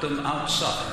them outside.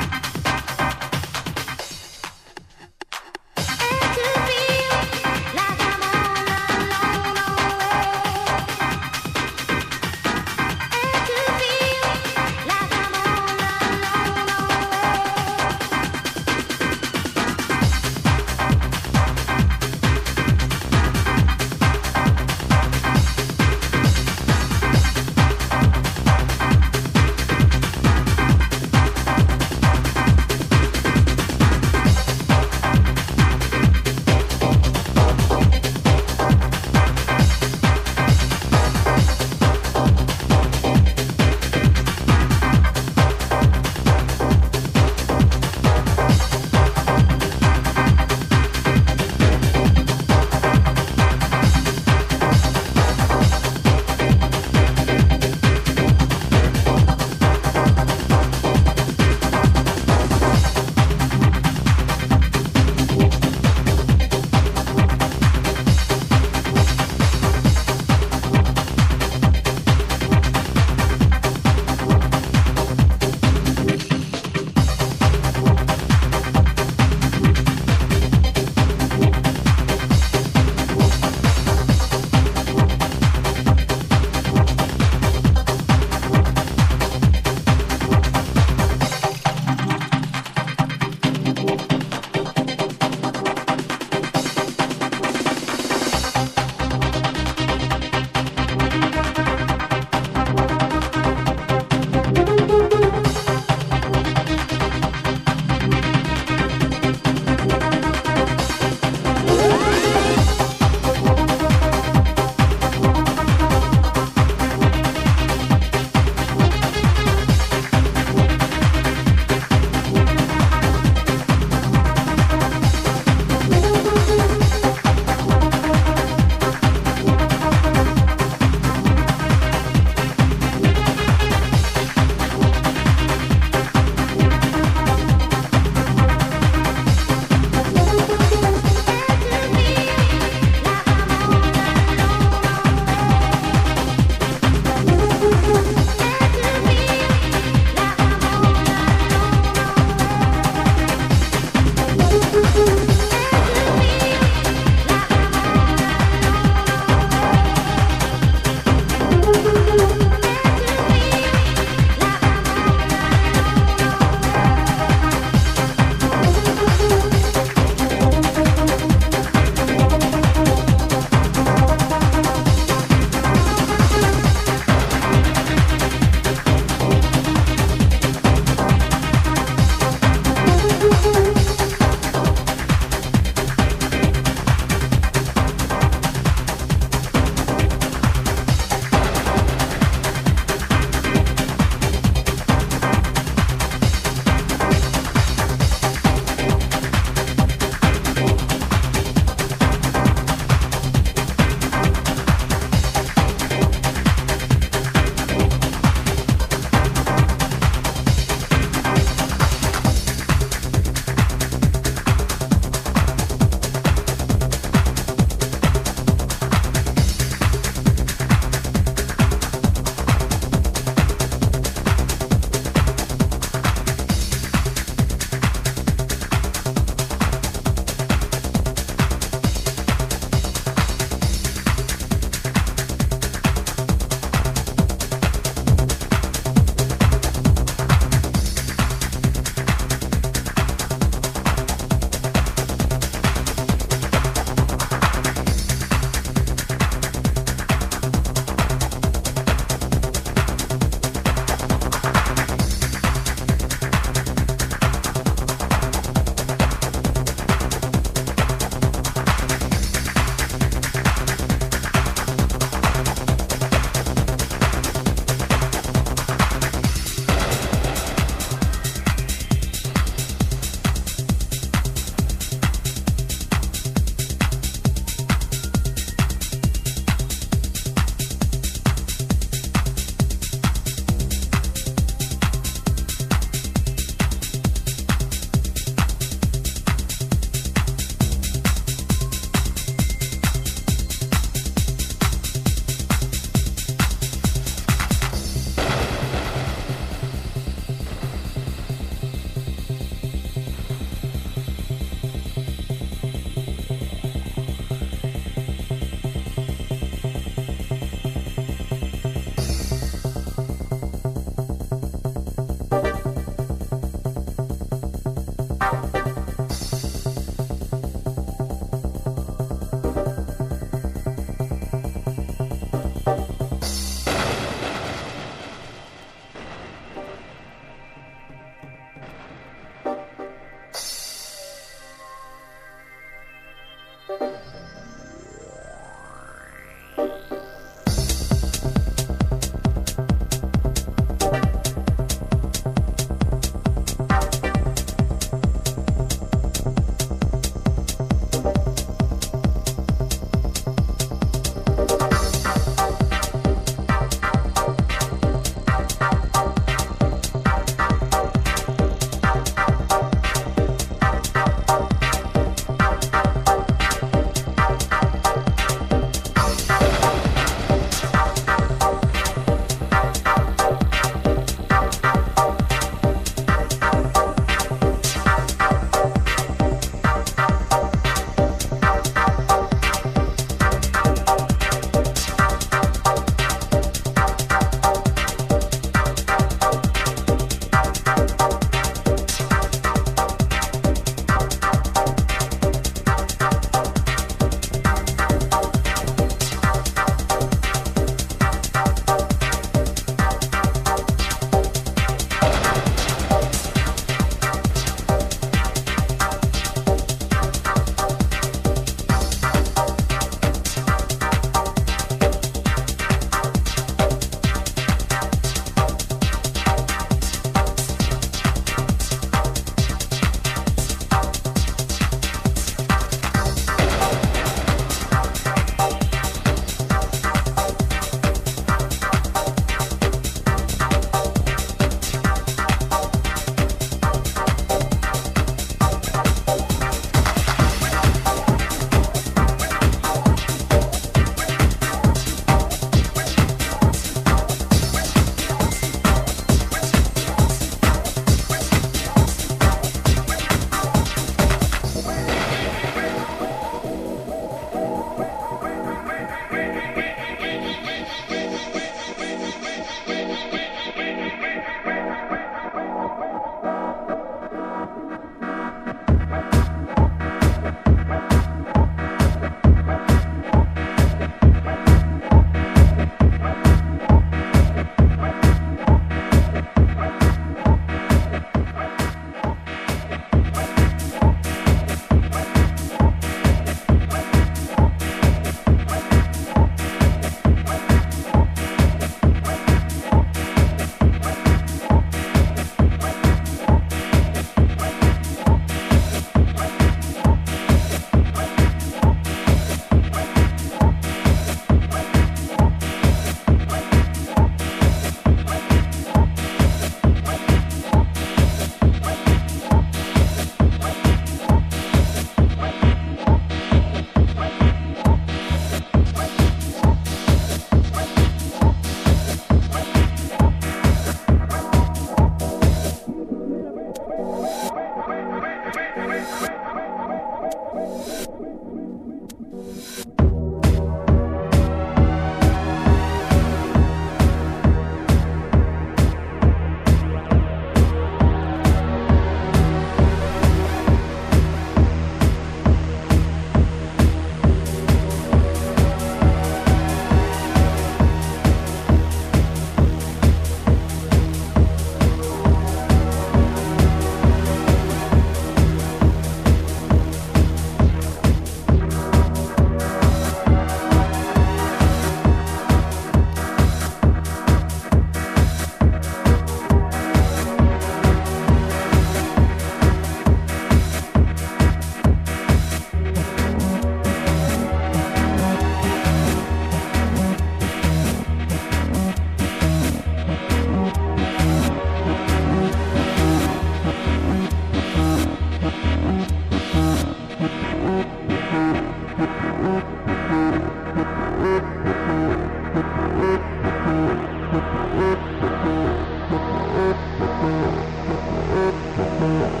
Bye.